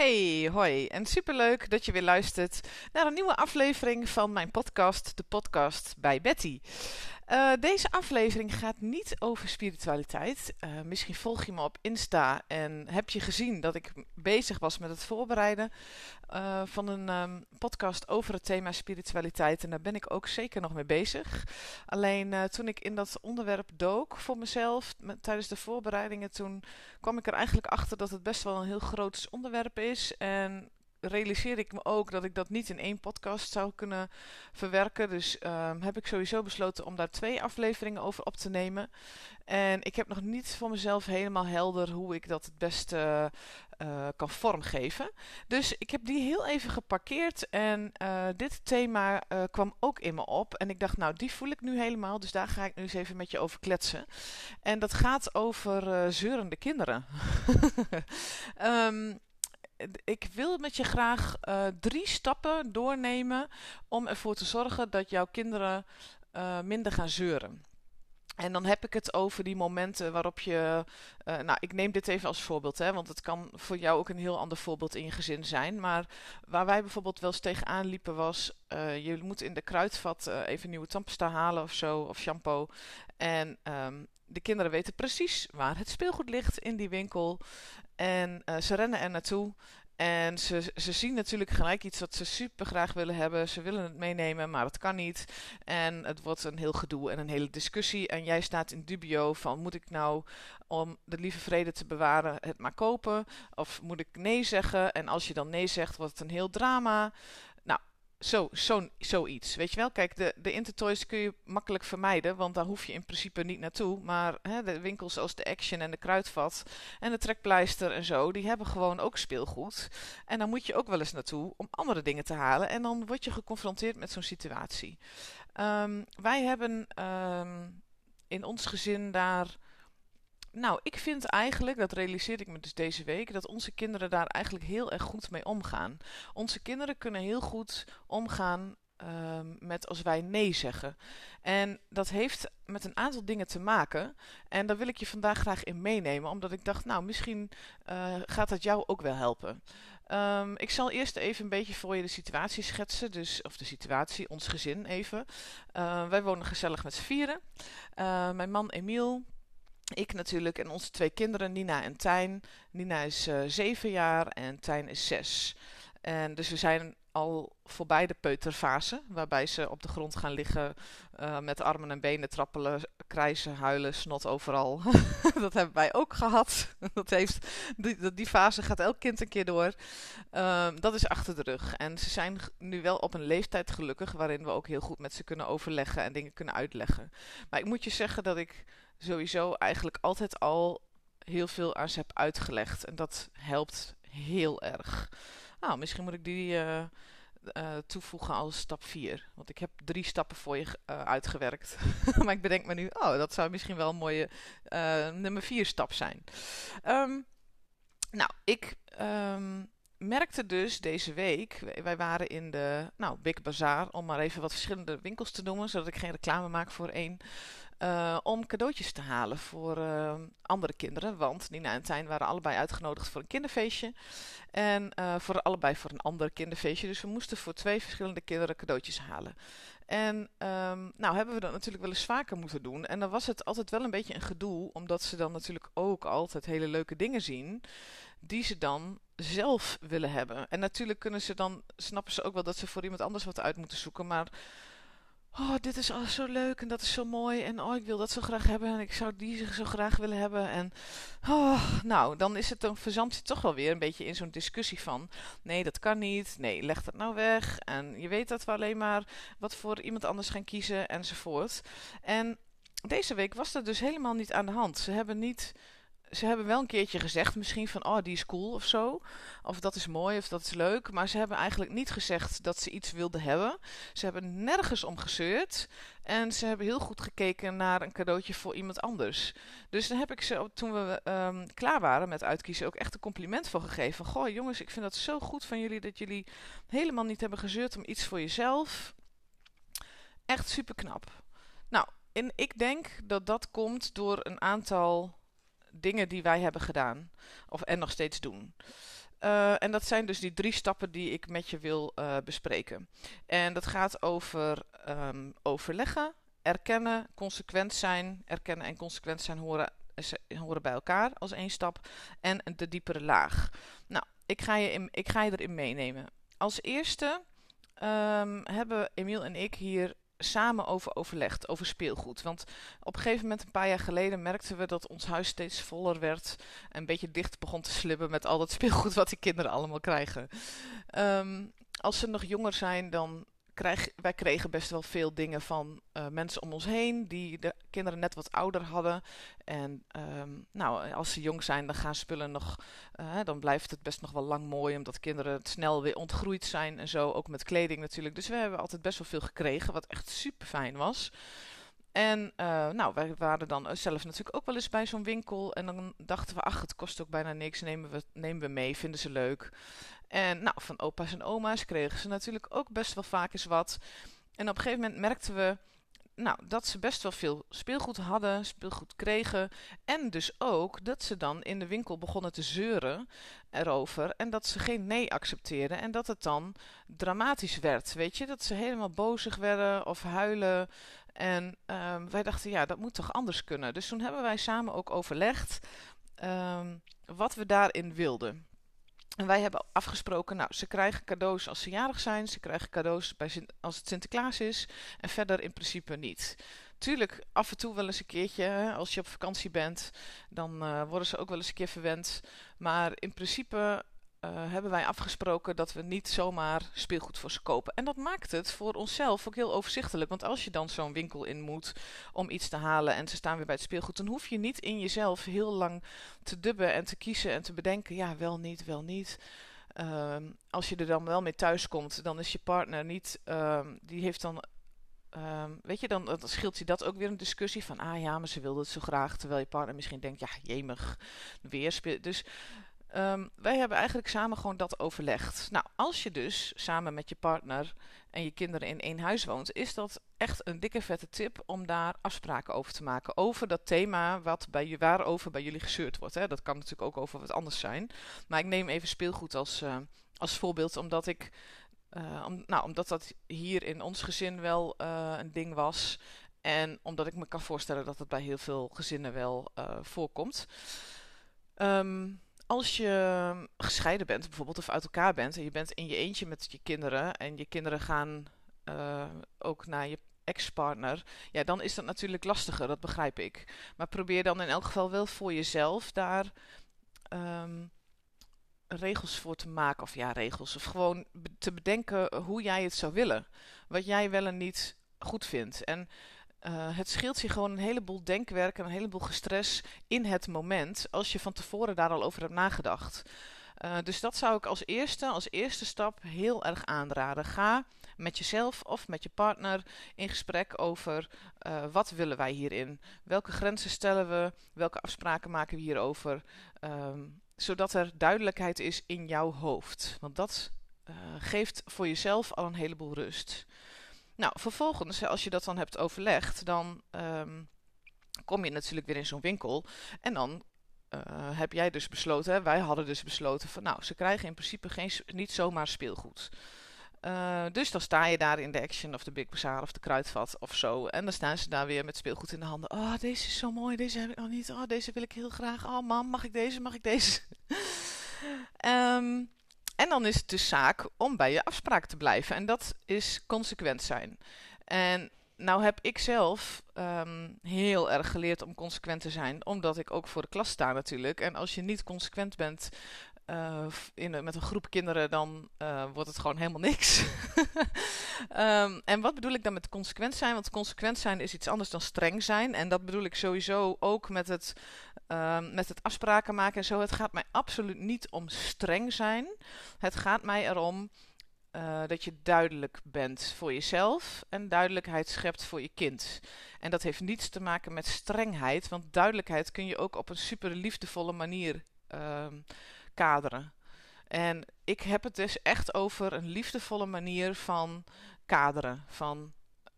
Hey, hoi en superleuk dat je weer luistert naar een nieuwe aflevering van mijn podcast, de podcast bij Betty. Uh, deze aflevering gaat niet over spiritualiteit. Uh, misschien volg je me op Insta en heb je gezien dat ik bezig was met het voorbereiden uh, van een um, podcast over het thema spiritualiteit. En daar ben ik ook zeker nog mee bezig. Alleen toen ik in dat onderwerp dook voor mezelf tijdens de voorbereidingen, toen kwam ik er eigenlijk achter dat het best wel een heel groot onderwerp is. En realiseerde ik me ook dat ik dat niet in één podcast zou kunnen verwerken. Dus um, heb ik sowieso besloten om daar twee afleveringen over op te nemen. En ik heb nog niet voor mezelf helemaal helder hoe ik dat het beste uh, kan vormgeven. Dus ik heb die heel even geparkeerd. En uh, dit thema kwam ook in me op. En ik dacht, nou, die voel ik nu helemaal. Dus daar ga ik nu eens even met je over kletsen. En dat gaat over zeurende kinderen. um, ik wil met je graag uh, drie stappen doornemen om ervoor te zorgen dat jouw kinderen uh, minder gaan zeuren. En dan heb ik het over die momenten waarop je. Uh, nou, ik neem dit even als voorbeeld, hè, want het kan voor jou ook een heel ander voorbeeld in je gezin zijn. Maar waar wij bijvoorbeeld wel eens tegenaan liepen was. Je moet in de kruidvat even nieuwe tandpasta halen of zo, of shampoo. En um, de kinderen weten precies waar het speelgoed ligt in die winkel. En uh, ze rennen er naartoe. En ze, ze zien natuurlijk gelijk iets wat ze super graag willen hebben. Ze willen het meenemen, maar het kan niet. En het wordt een heel gedoe en een hele discussie. En jij staat in dubio van moet ik nou om de lieve vrede te bewaren het maar kopen? Of moet ik nee zeggen? En als je dan nee zegt, wordt het een heel drama. Zo, zo, zoiets. Weet je wel? Kijk, de, de Intertoys kun je makkelijk vermijden, want daar hoef je in principe niet naartoe. Maar hè, de winkels zoals de Action en de Kruidvat en de Trekpleister en zo, die hebben gewoon ook speelgoed. En dan moet je ook wel eens naartoe om andere dingen te halen. En dan word je geconfronteerd met zo'n situatie. Um, wij hebben um, in ons gezin daar nou, ik vind eigenlijk, dat realiseer ik me dus deze week, dat onze kinderen daar eigenlijk heel erg goed mee omgaan. Onze kinderen kunnen heel goed omgaan uh, met als wij nee zeggen. En dat heeft met een aantal dingen te maken. En daar wil ik je vandaag graag in meenemen, omdat ik dacht, nou, misschien uh, gaat dat jou ook wel helpen. Um, ik zal eerst even een beetje voor je de situatie schetsen. Dus, of de situatie, ons gezin even. Uh, wij wonen gezellig met z'n vieren. Uh, mijn man Emiel, ik natuurlijk en onze twee kinderen, Nina en Tijn. Nina is uh, zeven jaar en Tijn is zes. En dus we zijn al voorbij de peuterfase, waarbij ze op de grond gaan liggen uh, met armen en benen trappelen, krijsen, huilen, snot overal. dat hebben wij ook gehad. dat heeft, die, die fase gaat elk kind een keer door. Uh, dat is achter de rug. En ze zijn nu wel op een leeftijd gelukkig waarin we ook heel goed met ze kunnen overleggen en dingen kunnen uitleggen. Maar ik moet je zeggen dat ik sowieso eigenlijk altijd al heel veel aan ze heb uitgelegd. En dat helpt heel erg. Nou, misschien moet ik die uh, uh, toevoegen als stap 4. Want ik heb drie stappen voor je uh, uitgewerkt. maar ik bedenk me nu, oh, dat zou misschien wel een mooie nummer 4 stap zijn. Um, nou, ik um, merkte dus deze week, wij waren in de nou, Big Bazaar, om maar even wat verschillende winkels te noemen, zodat ik geen reclame maak voor één. Uh, om cadeautjes te halen voor uh, andere kinderen. Want Nina en Tijn waren allebei uitgenodigd voor een kinderfeestje. En uh, voor allebei voor een ander kinderfeestje. Dus we moesten voor twee verschillende kinderen cadeautjes halen. En um, nou hebben we dat natuurlijk wel eens vaker moeten doen. En dan was het altijd wel een beetje een gedoe. Omdat ze dan natuurlijk ook altijd hele leuke dingen zien. Die ze dan zelf willen hebben. En natuurlijk kunnen ze dan, snappen ze ook wel dat ze voor iemand anders wat uit moeten zoeken. Maar oh, dit is al zo leuk en dat is zo mooi en oh, ik wil dat zo graag hebben en ik zou die zo graag willen hebben. En oh, nou, dan is het, dan verzandt je toch wel weer een beetje in zo'n discussie van, nee, dat kan niet, nee, leg dat nou weg. En je weet dat we alleen maar wat voor iemand anders gaan kiezen enzovoort. En deze week was dat dus helemaal niet aan de hand. Ze hebben niet ze hebben wel een keertje gezegd misschien van, oh, die is cool of zo. Of dat is mooi of dat is leuk. Maar ze hebben eigenlijk niet gezegd dat ze iets wilden hebben. Ze hebben nergens om gezeurd. En ze hebben heel goed gekeken naar een cadeautje voor iemand anders. Dus dan heb ik ze, toen we um, klaar waren met uitkiezen, ook echt een compliment voor gegeven. Goh, jongens, ik vind dat zo goed van jullie dat jullie helemaal niet hebben gezeurd om iets voor jezelf. Echt super knap. Nou, en ik denk dat dat komt door een aantal dingen die wij hebben gedaan. Of en nog steeds doen. Uh, en dat zijn dus die drie stappen die ik met je wil uh, bespreken. En dat gaat over um, overleggen, erkennen, consequent zijn. Erkennen en consequent zijn horen, horen bij elkaar als één stap. En de diepere laag. Nou, ik ga je, in, ik ga je erin meenemen. Als eerste um, hebben Emiel en ik hier samen over overlegd, over speelgoed. Want op een gegeven moment, een paar jaar geleden, merkten we dat ons huis steeds voller werd. En een beetje dicht begon te slibben met al dat speelgoed wat die kinderen allemaal krijgen. Um, als ze nog jonger zijn, dan krijg, wij kregen best wel veel dingen van uh, mensen om ons heen die de kinderen net wat ouder hadden. En um, nou, als ze jong zijn, dan gaan spullen nog, uh, dan blijft het best nog wel lang mooi, omdat kinderen snel weer ontgroeid zijn en zo, ook met kleding natuurlijk. Dus we hebben altijd best wel veel gekregen, wat echt super fijn was. En uh, nou, wij waren dan zelf natuurlijk ook wel eens bij zo'n winkel. En dan dachten we, ach, het kost ook bijna niks. Nemen we, nemen we mee, vinden ze leuk. En nou, van opa's en oma's kregen ze natuurlijk ook best wel vaak eens wat. En op een gegeven moment merkten we nou, dat ze best wel veel speelgoed hadden, speelgoed kregen. En dus ook dat ze dan in de winkel begonnen te zeuren erover. En dat ze geen nee accepteerden. En dat het dan dramatisch werd. Weet je, dat ze helemaal bozig werden of huilen. En um, wij dachten, ja, dat moet toch anders kunnen. Dus toen hebben wij samen ook overlegd um, wat we daarin wilden. En wij hebben afgesproken, nou, ze krijgen cadeaus als ze jarig zijn. Ze krijgen cadeaus bij als het Sinterklaas is. En verder in principe niet. Tuurlijk, af en toe wel eens een keertje, als je op vakantie bent, dan uh, worden ze ook wel eens een keer verwend. Maar in principe uh, hebben wij afgesproken dat we niet zomaar speelgoed voor ze kopen. En dat maakt het voor onszelf ook heel overzichtelijk. Want als je dan zo'n winkel in moet om iets te halen en ze staan weer bij het speelgoed, dan hoef je niet in jezelf heel lang te dubben en te kiezen en te bedenken, ja, wel niet, wel niet. Uh, als je er dan wel mee thuis komt, dan is je partner niet, uh, die heeft dan Um, weet je, dan, dan scheelt je dat ook weer een discussie van, ah ja, maar ze wilde het zo graag. Terwijl je partner misschien denkt, ja, jemig, weer. Dus Um, wij hebben eigenlijk samen gewoon dat overlegd. Nou, als je dus samen met je partner en je kinderen in één huis woont, is dat echt een dikke vette tip om daar afspraken over te maken. Over dat thema wat bij je, waarover bij jullie gezeurd wordt. Hè. Dat kan natuurlijk ook over wat anders zijn. Maar ik neem even speelgoed als, uh, als voorbeeld, omdat ik. Om, nou, omdat dat hier in ons gezin wel uh, een ding was. En omdat ik me kan voorstellen dat het bij heel veel gezinnen wel voorkomt. Um, als je gescheiden bent, bijvoorbeeld, of uit elkaar bent en je bent in je eentje met je kinderen en je kinderen gaan uh, ook naar je ex-partner, ja, dan is dat natuurlijk lastiger, dat begrijp ik. Maar probeer dan in elk geval wel voor jezelf daar um, regels voor te maken, of ja, regels, of gewoon te bedenken hoe jij het zou willen. Wat jij wel en niet goed vindt. En uh, het scheelt je gewoon een heleboel denkwerk en een heleboel gestres in het moment, als je van tevoren daar al over hebt nagedacht. Uh, dus dat zou ik als eerste, als eerste stap heel erg aanraden. Ga met jezelf of met je partner in gesprek over uh, wat willen wij hierin? Welke grenzen stellen we? Welke afspraken maken we hierover? Um, zodat er duidelijkheid is in jouw hoofd. Want dat geeft voor jezelf al een heleboel rust. Nou, vervolgens, als je dat dan hebt overlegd, dan um, kom je natuurlijk weer in zo'n winkel. En dan uh, heb jij dus besloten, wij hadden dus besloten van nou, ze krijgen in principe geen, niet zomaar speelgoed. Uh, dus dan sta je daar in de Action of de Big Bazaar of de Kruidvat of zo. En dan staan ze daar weer met speelgoed in de handen. Oh, deze is zo mooi, deze heb ik nog niet. Oh, deze wil ik heel graag. Oh, mam, mag ik deze, mag ik deze? um, En dan is het dus zaak om bij je afspraak te blijven. En dat is consequent zijn. En nou heb ik zelf um, heel erg geleerd om consequent te zijn, omdat ik ook voor de klas sta natuurlijk. En als je niet consequent bent uh, in, met een groep kinderen, dan uh, wordt het gewoon helemaal niks. um, en wat bedoel ik dan met consequent zijn? Want consequent zijn is iets anders dan streng zijn. En dat bedoel ik sowieso ook met het Um, met het afspraken maken en zo. Het gaat mij absoluut niet om streng zijn. Het gaat mij erom uh, dat je duidelijk bent voor jezelf en duidelijkheid schept voor je kind. En dat heeft niets te maken met strengheid, want duidelijkheid kun je ook op een super liefdevolle manier um, kaderen. En ik heb het dus echt over een liefdevolle manier van kaderen. Van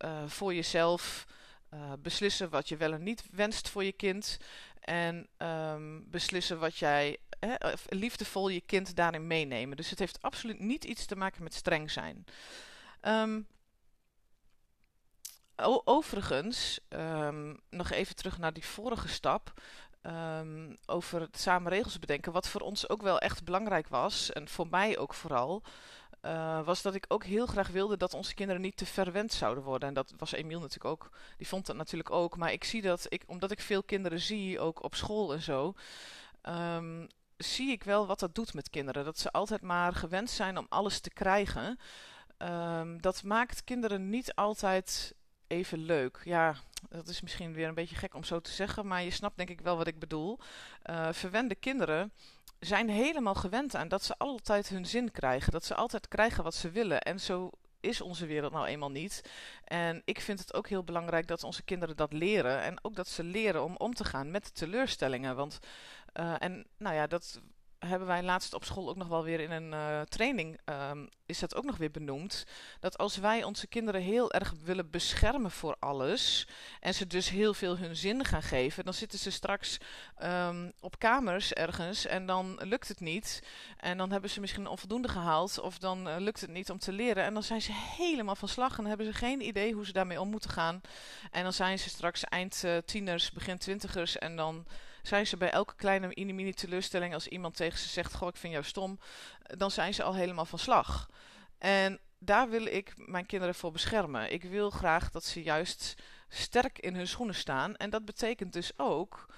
uh, voor jezelf uh, beslissen wat je wel en niet wenst voor je kind. En um, beslissen wat jij hè, liefdevol je kind daarin meenemen. Dus het heeft absoluut niet iets te maken met streng zijn. Um, overigens, um, nog even terug naar die vorige stap. Over het samen regels bedenken. Wat voor ons ook wel echt belangrijk was, en voor mij ook vooral, uh, was dat ik ook heel graag wilde dat onze kinderen niet te verwend zouden worden. En dat was Emiel natuurlijk ook. Die vond dat natuurlijk ook. Maar ik zie dat, ik, omdat ik veel kinderen zie, ook op school en zo. Um, zie ik wel wat dat doet met kinderen. Dat ze altijd maar gewend zijn om alles te krijgen. Um, dat maakt kinderen niet altijd even leuk. Ja, dat is misschien weer een beetje gek om zo te zeggen, maar je snapt denk ik wel wat ik bedoel. Uh, verwende kinderen zijn helemaal gewend aan dat ze altijd hun zin krijgen. Dat ze altijd krijgen wat ze willen. En zo is onze wereld nou eenmaal niet. En ik vind het ook heel belangrijk dat onze kinderen dat leren. En ook dat ze leren om om te gaan met teleurstellingen. Want, uh, en nou ja, dat hebben wij laatst op school ook nog wel weer in een uh, training, um, is dat ook nog weer benoemd. Dat als wij onze kinderen heel erg willen beschermen voor alles. En ze dus heel veel hun zin gaan geven. Dan zitten ze straks um, op kamers ergens en dan lukt het niet. En dan hebben ze misschien onvoldoende gehaald. Of dan uh, lukt het niet om te leren. En dan zijn ze helemaal van slag. En hebben ze geen idee hoe ze daarmee om moeten gaan. En dan zijn ze straks eind uh, tieners, begin twintigers. En dan zijn ze bij elke kleine mini-mini teleurstelling, als iemand tegen ze zegt: Goh, ik vind jou stom, dan zijn ze al helemaal van slag. En daar wil ik mijn kinderen voor beschermen. Ik wil graag dat ze juist sterk in hun schoenen staan. En dat betekent dus ook.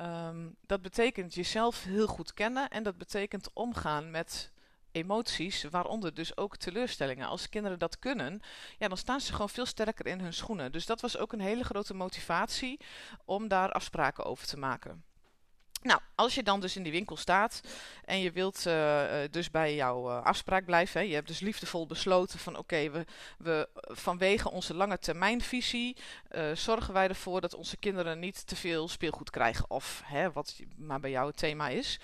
Um, dat betekent jezelf heel goed kennen en dat betekent omgaan met emoties, waaronder dus ook teleurstellingen. Als kinderen dat kunnen, ja, dan staan ze gewoon veel sterker in hun schoenen. Dus dat was ook een hele grote motivatie om daar afspraken over te maken. Nou, als je dan dus in die winkel staat en je wilt uh, dus bij jouw uh, afspraak blijven, hè, je hebt dus liefdevol besloten van oké, we, we vanwege onze lange termijnvisie zorgen wij ervoor dat onze kinderen niet te veel speelgoed krijgen of hè, wat maar bij jou het thema is.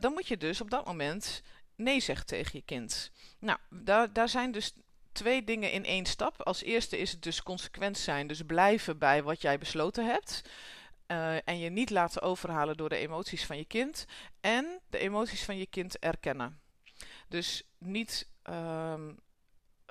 dan moet je dus op dat moment nee zegt tegen je kind. Nou, daar, daar zijn dus twee dingen in één stap. Als eerste is het dus consequent zijn, dus blijven bij wat jij besloten hebt. Uh, en je niet laten overhalen door de emoties van je kind. En de emoties van je kind erkennen. Dus niet um,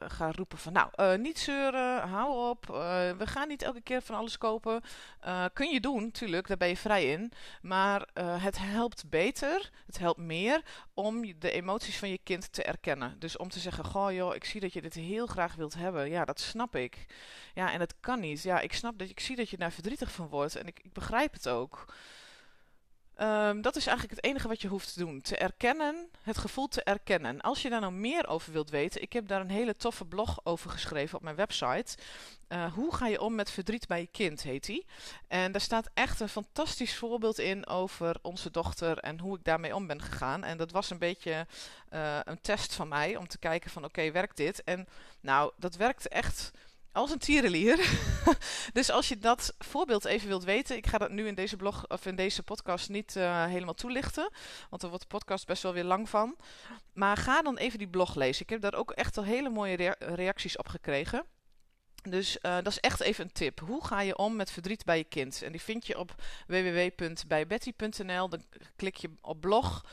ga roepen van nou, uh, niet zeuren, hou op, uh, we gaan niet elke keer van alles kopen. Uh, kun je doen, tuurlijk, daar ben je vrij in. Maar het helpt beter, het helpt meer om de emoties van je kind te erkennen. Dus om te zeggen, goh joh, ik zie dat je dit heel graag wilt hebben. Ja, dat snap ik. Ja, en het kan niet. Ja, ik snap dat ik zie dat je daar verdrietig van wordt en ik, ik begrijp het ook. Um, dat is eigenlijk het enige wat je hoeft te doen. Te erkennen, het gevoel te erkennen. Als je daar nou meer over wilt weten, ik heb daar een hele toffe blog over geschreven op mijn website. Uh, hoe ga je om met verdriet bij je kind, heet die. En daar staat echt een fantastisch voorbeeld in over onze dochter en hoe ik daarmee om ben gegaan. En dat was een beetje uh, een test van mij om te kijken van oké, werkt dit? En nou, dat werkte echt als een tierenlier. dus als je dat voorbeeld even wilt weten, ik ga dat nu in deze blog of in deze podcast niet uh, helemaal toelichten, want er wordt de podcast best wel weer lang van. Maar ga dan even die blog lezen. Ik heb daar ook echt al hele mooie rea reacties op gekregen. Dus uh, dat is echt even een tip. Hoe ga je om met verdriet bij je kind? En die vind je op www.bijbetty.nl. Dan klik je op blog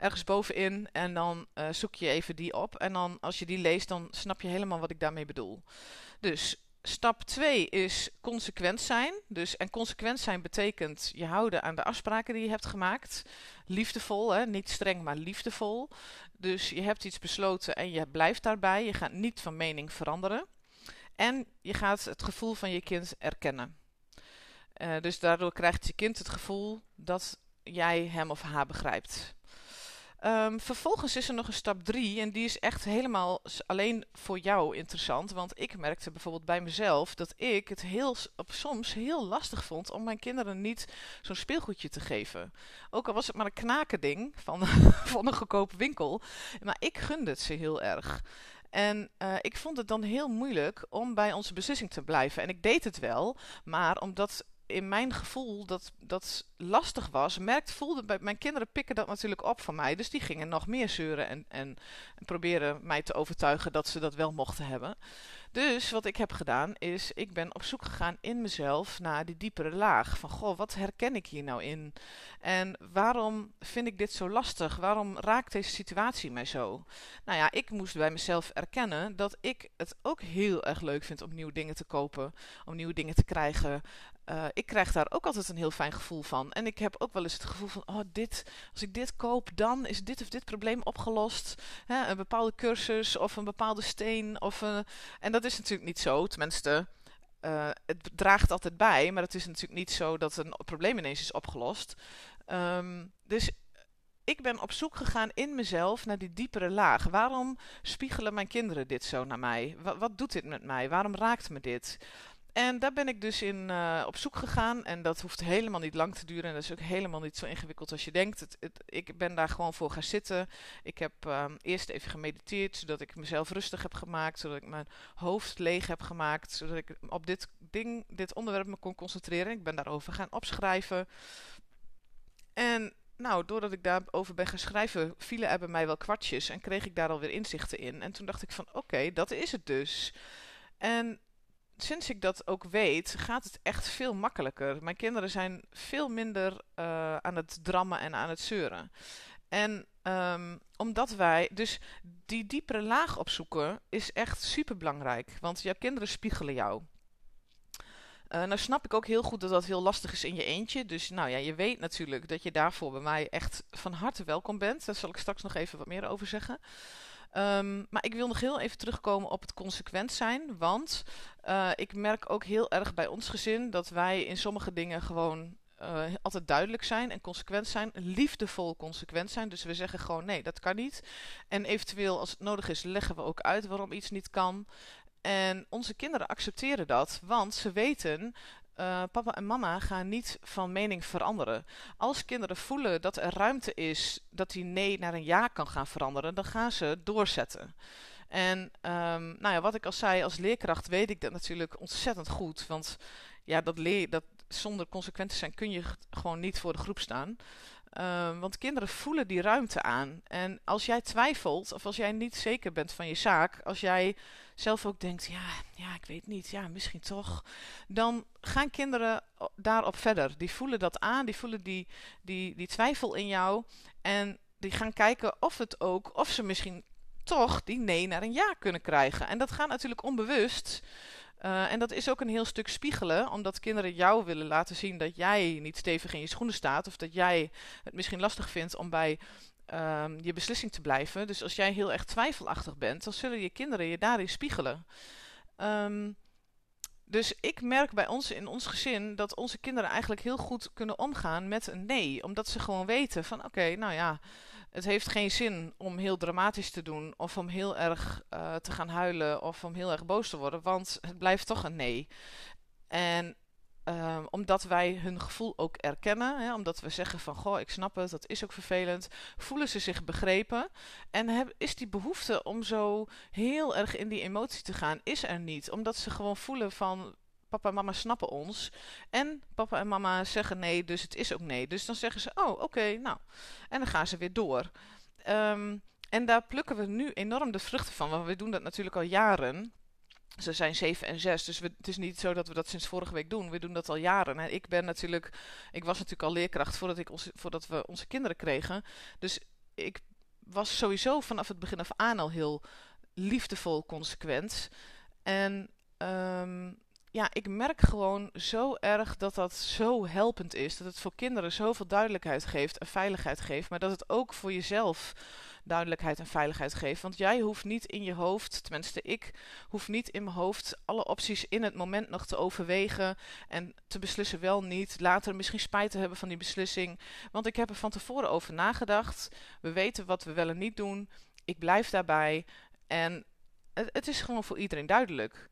ergens bovenin en dan uh, zoek je even die op. En dan als je die leest, dan snap je helemaal wat ik daarmee bedoel. Dus stap 2 is consequent zijn. Dus, en consequent zijn betekent je houden aan de afspraken die je hebt gemaakt. Liefdevol, hè? niet streng, maar liefdevol. Dus je hebt iets besloten en je blijft daarbij. Je gaat niet van mening veranderen. En je gaat het gevoel van je kind erkennen. Uh, dus daardoor krijgt je kind het gevoel dat jij hem of haar begrijpt. Um, vervolgens is er nog een stap 3 en die is echt helemaal alleen voor jou interessant. Want ik merkte bijvoorbeeld bij mezelf dat ik het heel, op, soms heel lastig vond om mijn kinderen niet zo'n speelgoedje te geven. Ook al was het maar een knakending van, van een goedkope winkel. Maar ik gunde het ze heel erg. En uh, ik vond het dan heel moeilijk om bij onze beslissing te blijven. En ik deed het wel, maar omdat in mijn gevoel dat dat lastig was, merkte, voelde bij mijn kinderen pikken dat natuurlijk op van mij. Dus die gingen nog meer zeuren en, en, en proberen mij te overtuigen dat ze dat wel mochten hebben. Dus wat ik heb gedaan is, ik ben op zoek gegaan in mezelf naar die diepere laag. Van goh, wat herken ik hier nou in? En waarom vind ik dit zo lastig? Waarom raakt deze situatie mij zo? Nou ja, ik moest bij mezelf erkennen dat ik het ook heel erg leuk vind om nieuwe dingen te kopen, om nieuwe dingen te krijgen. Uh, ik krijg daar ook altijd een heel fijn gevoel van. En ik heb ook wel eens het gevoel van, oh, dit, als ik dit koop, dan is dit of dit probleem opgelost. Hè, een bepaalde cursus of een bepaalde steen. Of een, en dat is natuurlijk niet zo, tenminste. Uh, het draagt altijd bij, maar het is natuurlijk niet zo dat een probleem ineens is opgelost. Um, dus ik ben op zoek gegaan in mezelf naar die diepere laag. Waarom spiegelen mijn kinderen dit zo naar mij? Wat doet dit met mij? Waarom raakt me dit? En daar ben ik dus in uh, op zoek gegaan. En dat hoeft helemaal niet lang te duren. En dat is ook helemaal niet zo ingewikkeld als je denkt. Het, ik ben daar gewoon voor gaan zitten. Ik heb um, eerst even gemediteerd, zodat ik mezelf rustig heb gemaakt. Zodat ik mijn hoofd leeg heb gemaakt. Zodat ik op dit ding, dit onderwerp me kon concentreren. Ik ben daarover gaan opschrijven. En nou, doordat ik daarover ben gaan schrijven, vielen er bij mij wel kwartjes. En kreeg ik daar alweer inzichten in. En toen dacht ik van, oké, dat is het dus. En sinds ik dat ook weet, gaat het echt veel makkelijker. Mijn kinderen zijn veel minder uh, aan het drammen en aan het zeuren. En um, omdat wij, dus die diepere laag opzoeken is echt super belangrijk. Want jouw kinderen spiegelen jou. Uh, nou snap ik ook heel goed dat dat heel lastig is in je eentje. Dus nou ja, je weet natuurlijk dat je daarvoor bij mij echt van harte welkom bent. Daar zal ik straks nog even wat meer over zeggen. Um, maar ik wil nog heel even terugkomen op het consequent zijn. Want uh, ik merk ook heel erg bij ons gezin dat wij in sommige dingen gewoon uh, altijd duidelijk zijn en consequent zijn. Liefdevol consequent zijn. Dus we zeggen gewoon nee, dat kan niet. En eventueel als het nodig is leggen we ook uit waarom iets niet kan. En onze kinderen accepteren dat, want ze weten uh, papa en mama gaan niet van mening veranderen. Als kinderen voelen dat er ruimte is dat die nee naar een ja kan gaan veranderen, dan gaan ze doorzetten. En um, nou ja, wat ik al zei, als leerkracht weet ik dat natuurlijk ontzettend goed. Want ja, dat leer, dat, zonder consequent te zijn kun je gewoon niet voor de groep staan. Um, want kinderen voelen die ruimte aan. En als jij twijfelt, of als jij niet zeker bent van je zaak, als jij zelf ook denkt, ja, ja, ik weet niet, ja, misschien toch, dan gaan kinderen daarop verder. Die voelen dat aan, die voelen die, die, die twijfel in jou en die gaan kijken of het ook, of ze misschien toch die nee naar een ja kunnen krijgen. En dat gaat natuurlijk onbewust. Uh, en dat is ook een heel stuk spiegelen, omdat kinderen jou willen laten zien dat jij niet stevig in je schoenen staat. Of dat jij het misschien lastig vindt om bij um, je beslissing te blijven. Dus als jij heel erg twijfelachtig bent, dan zullen je kinderen je daarin spiegelen. Um, dus ik merk bij ons in ons gezin dat onze kinderen eigenlijk heel goed kunnen omgaan met een nee. Omdat ze gewoon weten van oké, nou ja, het heeft geen zin om heel dramatisch te doen. Of om heel erg uh, te gaan huilen of om heel erg boos te worden. Want het blijft toch een nee. En Um, omdat wij hun gevoel ook erkennen, hè, omdat we zeggen van goh, ik snap het, dat is ook vervelend, voelen ze zich begrepen en is die behoefte om zo heel erg in die emotie te gaan, is er niet. Omdat ze gewoon voelen van papa en mama snappen ons en papa en mama zeggen nee, dus het is ook nee. Dus dan zeggen ze oh, oké, nou. En dan gaan ze weer door. Um, en daar plukken we nu enorm de vruchten van, want we doen dat natuurlijk al jaren. Ze zijn 7 en 6, dus we, het is niet zo dat we dat sinds vorige week doen. We doen dat al jaren. En ik ben natuurlijk, ik was natuurlijk al leerkracht voordat, ik ons, voordat we onze kinderen kregen. Dus ik was sowieso vanaf het begin af aan al heel liefdevol consequent. En um, ja, ik merk gewoon zo erg dat dat zo helpend is. Dat het voor kinderen zoveel duidelijkheid geeft en veiligheid geeft. Maar dat het ook voor jezelf duidelijkheid en veiligheid geeft. Want jij hoeft niet in je hoofd, tenminste ik, hoef niet in mijn hoofd alle opties in het moment nog te overwegen. En te beslissen wel niet. Later misschien spijt te hebben van die beslissing. Want ik heb er van tevoren over nagedacht. We weten wat we wel en niet doen. Ik blijf daarbij. En het, het is gewoon voor iedereen duidelijk.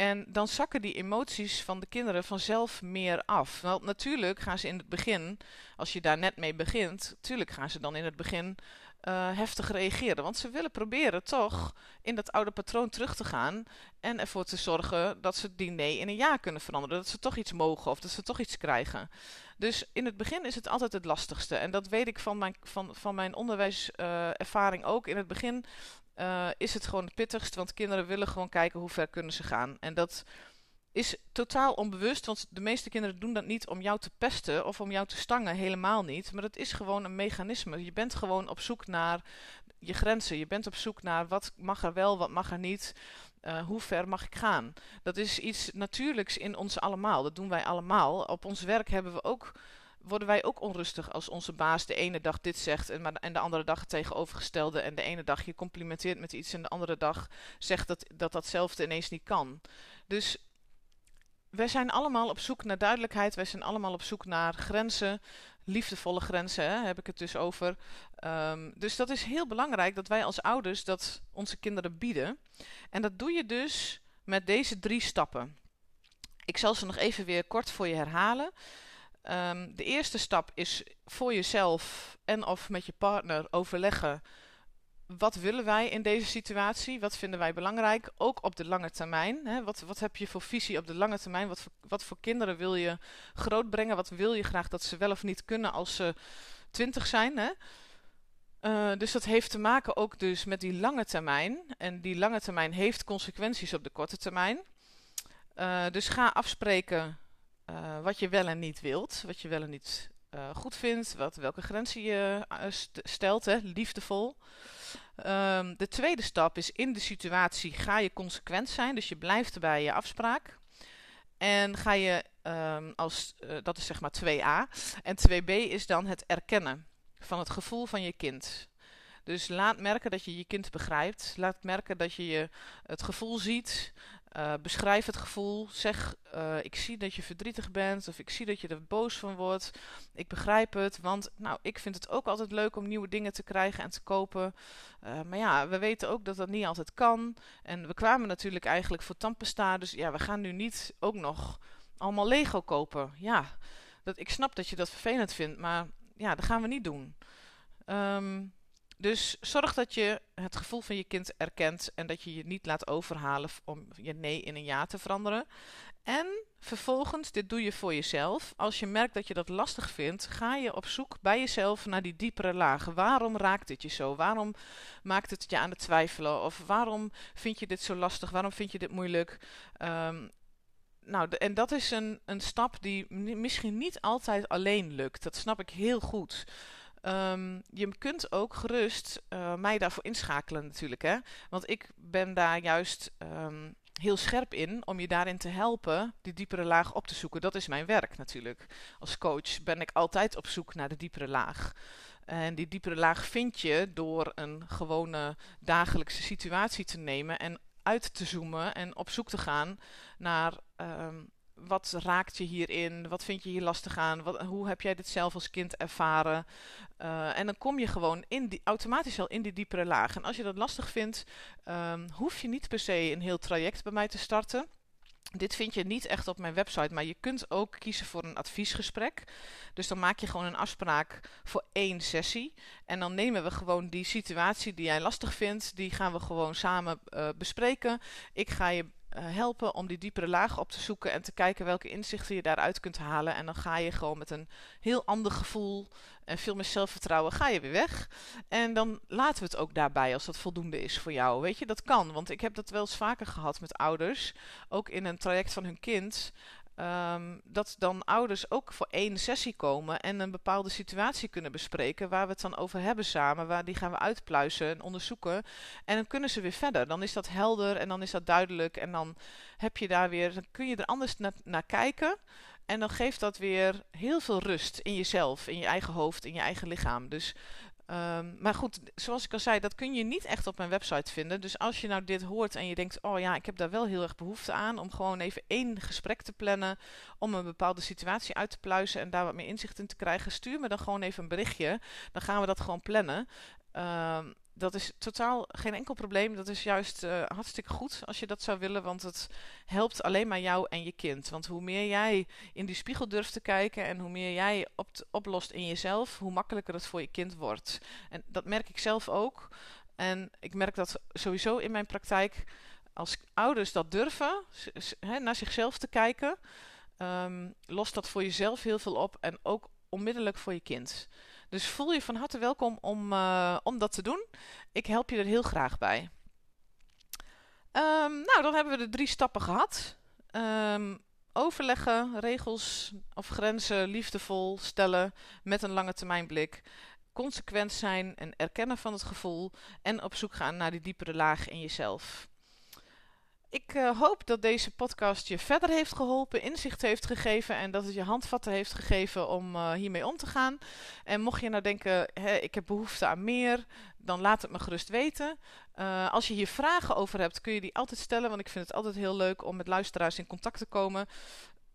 En dan zakken die emoties van de kinderen vanzelf meer af. Want natuurlijk gaan ze in het begin, als je daar net mee begint, natuurlijk gaan ze dan in het begin uh, heftig reageren. Want ze willen proberen toch in dat oude patroon terug te gaan. En ervoor te zorgen dat ze die nee in een ja kunnen veranderen. Dat ze toch iets mogen of dat ze toch iets krijgen. Dus in het begin is het altijd het lastigste. En dat weet ik van mijn, van, van mijn onderwijservaring ook. In het begin uh, is het gewoon het pittigst. Want kinderen willen gewoon kijken hoe ver kunnen ze gaan. En dat is totaal onbewust, want de meeste kinderen doen dat niet om jou te pesten of om jou te stangen, helemaal niet. Maar het is gewoon een mechanisme. Je bent gewoon op zoek naar je grenzen. Je bent op zoek naar wat mag er wel, wat mag er niet. Uh, hoe ver mag ik gaan? Dat is iets natuurlijks in ons allemaal. Dat doen wij allemaal. Op ons werk hebben we ook, worden wij ook onrustig als onze baas de ene dag dit zegt en, maar, en de andere dag het tegenovergestelde. En de ene dag je complimenteert met iets en de andere dag zegt dat, dat datzelfde ineens niet kan. Dus wij zijn allemaal op zoek naar duidelijkheid. Wij zijn allemaal op zoek naar grenzen. Liefdevolle grenzen hè, heb ik het dus over. Um, dus dat is heel belangrijk dat wij als ouders dat onze kinderen bieden. En dat doe je dus met deze drie stappen. Ik zal ze nog even weer kort voor je herhalen. Um, de eerste stap is voor jezelf en of met je partner overleggen wat willen wij in deze situatie? Wat vinden wij belangrijk? Ook op de lange termijn. Hè? Wat, wat heb je voor visie op de lange termijn? Wat voor, wat voor kinderen wil je grootbrengen? Wat wil je graag dat ze wel of niet kunnen als ze twintig zijn? Hè? Uh, dus dat heeft te maken ook dus met die lange termijn. En die lange termijn heeft consequenties op de korte termijn. Uh, dus ga afspreken uh, wat je wel en niet wilt. Wat je wel en niet goed vindt. Wat, welke grenzen je stelt. Hè? Liefdevol. Um, de tweede stap is in de situatie ga je consequent zijn. Dus je blijft bij je afspraak. En ga je um, als, dat is zeg maar 2a. En 2b is dan het erkennen van het gevoel van je kind. Dus laat merken dat je je kind begrijpt. Laat merken dat je, je het gevoel ziet. Uh, beschrijf het gevoel. Zeg, uh, ik zie dat je verdrietig bent. Of ik zie dat je er boos van wordt. Ik begrijp het. Want nou, ik vind het ook altijd leuk om nieuwe dingen te krijgen en te kopen. Uh, maar ja, we weten ook dat dat niet altijd kan. En we kwamen natuurlijk eigenlijk voor tandpasta. Dus ja, we gaan nu niet ook nog allemaal Lego kopen. Ja, dat, ik snap dat je dat vervelend vindt. Maar ja, dat gaan we niet doen. Um, dus zorg dat je het gevoel van je kind erkent en dat je je niet laat overhalen om je nee in een ja te veranderen. En vervolgens, dit doe je voor jezelf. Als je merkt dat je dat lastig vindt, ga je op zoek bij jezelf naar die diepere lagen. Waarom raakt het je zo? Waarom maakt het je aan het twijfelen? Of waarom vind je dit zo lastig? Waarom vind je dit moeilijk? Um, nou, en dat is een, een stap die misschien niet altijd alleen lukt. Dat snap ik heel goed. Um, je kunt ook gerust uh, mij daarvoor inschakelen natuurlijk. Hè? Want ik ben daar juist um, heel scherp in om je daarin te helpen die diepere laag op te zoeken. Dat is mijn werk natuurlijk. Als coach ben ik altijd op zoek naar de diepere laag. En die diepere laag vind je door een gewone dagelijkse situatie te nemen en uit te zoomen en op zoek te gaan naar um, wat raakt je hierin? Wat vind je hier lastig aan? Wat, hoe heb jij dit zelf als kind ervaren? Uh, en dan kom je gewoon in automatisch al in die diepere laag. En als je dat lastig vindt, um, hoef je niet per se een heel traject bij mij te starten. Dit vind je niet echt op mijn website, maar je kunt ook kiezen voor een adviesgesprek. Dus dan maak je gewoon een afspraak voor één sessie. En dan nemen we gewoon die situatie die jij lastig vindt, die gaan we gewoon samen uh, bespreken. Ik ga je helpen om die diepere laag op te zoeken en te kijken welke inzichten je daaruit kunt halen. En dan ga je gewoon met een heel ander gevoel en veel meer zelfvertrouwen, ga je weer weg. En dan laten we het ook daarbij als dat voldoende is voor jou. Weet je, dat kan. Want ik heb dat wel eens vaker gehad met ouders. Ook in een traject van hun kind. Um, dat dan ouders ook voor één sessie komen en een bepaalde situatie kunnen bespreken waar we het dan over hebben samen, waar die gaan we uitpluizen en onderzoeken en dan kunnen ze weer verder. Dan is dat helder en dan is dat duidelijk en dan heb je daar weer, dan kun je er anders na naar kijken en dan geeft dat weer heel veel rust in jezelf, in je eigen hoofd, in je eigen lichaam. Dus Um, maar goed, zoals ik al zei, dat kun je niet echt op mijn website vinden. Dus als je nou dit hoort en je denkt, oh ja, ik heb daar wel heel erg behoefte aan om gewoon even één gesprek te plannen, om een bepaalde situatie uit te pluizen en daar wat meer inzicht in te krijgen, stuur me dan gewoon even een berichtje. Dan gaan we dat gewoon plannen. Um, dat is totaal geen enkel probleem. Dat is juist uh, hartstikke goed als je dat zou willen, want het helpt alleen maar jou en je kind. Want hoe meer jij in die spiegel durft te kijken en hoe meer jij op oplost in jezelf, hoe makkelijker het voor je kind wordt. En dat merk ik zelf ook. En ik merk dat sowieso in mijn praktijk. Als ouders dat durven, naar zichzelf te kijken, um, lost dat voor jezelf heel veel op en ook onmiddellijk voor je kind. Dus voel je van harte welkom om, uh, om dat te doen. Ik help je er heel graag bij. Um, nou, dan hebben we de drie stappen gehad. Um, overleggen, regels of grenzen liefdevol stellen met een lange termijn blik. Consequent zijn en erkennen van het gevoel en op zoek gaan naar die diepere laag in jezelf. Ik uh, hoop dat deze podcast je verder heeft geholpen, inzicht heeft gegeven en dat het je handvatten heeft gegeven om uh, hiermee om te gaan. En mocht je nou denken, hè, ik heb behoefte aan meer, dan laat het me gerust weten. Uh, als je hier vragen over hebt, kun je die altijd stellen, want ik vind het altijd heel leuk om met luisteraars in contact te komen.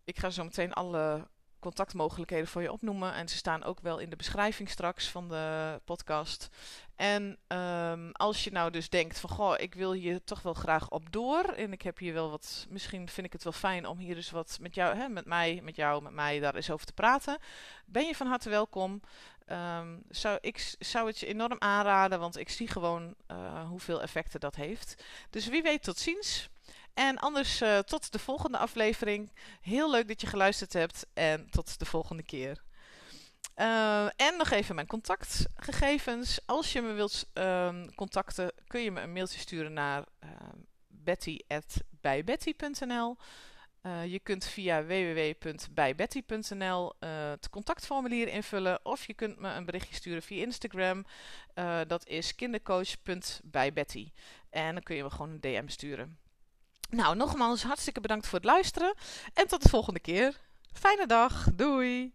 Ik ga zo meteen alle contactmogelijkheden voor je opnoemen. En ze staan ook wel in de beschrijving straks van de podcast. En um, als je nou dus denkt van goh, ik wil hier toch wel graag op door. En ik heb hier wel wat. Misschien vind ik het wel fijn om hier dus wat met jou, hè, met mij, met jou, met mij daar eens over te praten. Ben je van harte welkom. Um, zou, ik zou het je enorm aanraden, want ik zie gewoon uh, hoeveel effecten dat heeft. Dus wie weet, tot ziens. En anders uh, tot de volgende aflevering. Heel leuk dat je geluisterd hebt en tot de volgende keer. Uh, en nog even mijn contactgegevens. Als je me wilt uh, contacten, kun je me een mailtje sturen naar uh, betty.bijbetty.nl. je kunt via www.bijbetty.nl het contactformulier invullen. Of je kunt me een berichtje sturen via Instagram. dat is kindercoach.bijbetty. En dan kun je me gewoon een DM sturen. Nou, nogmaals hartstikke bedankt voor het luisteren. En tot de volgende keer. Fijne dag. Doei.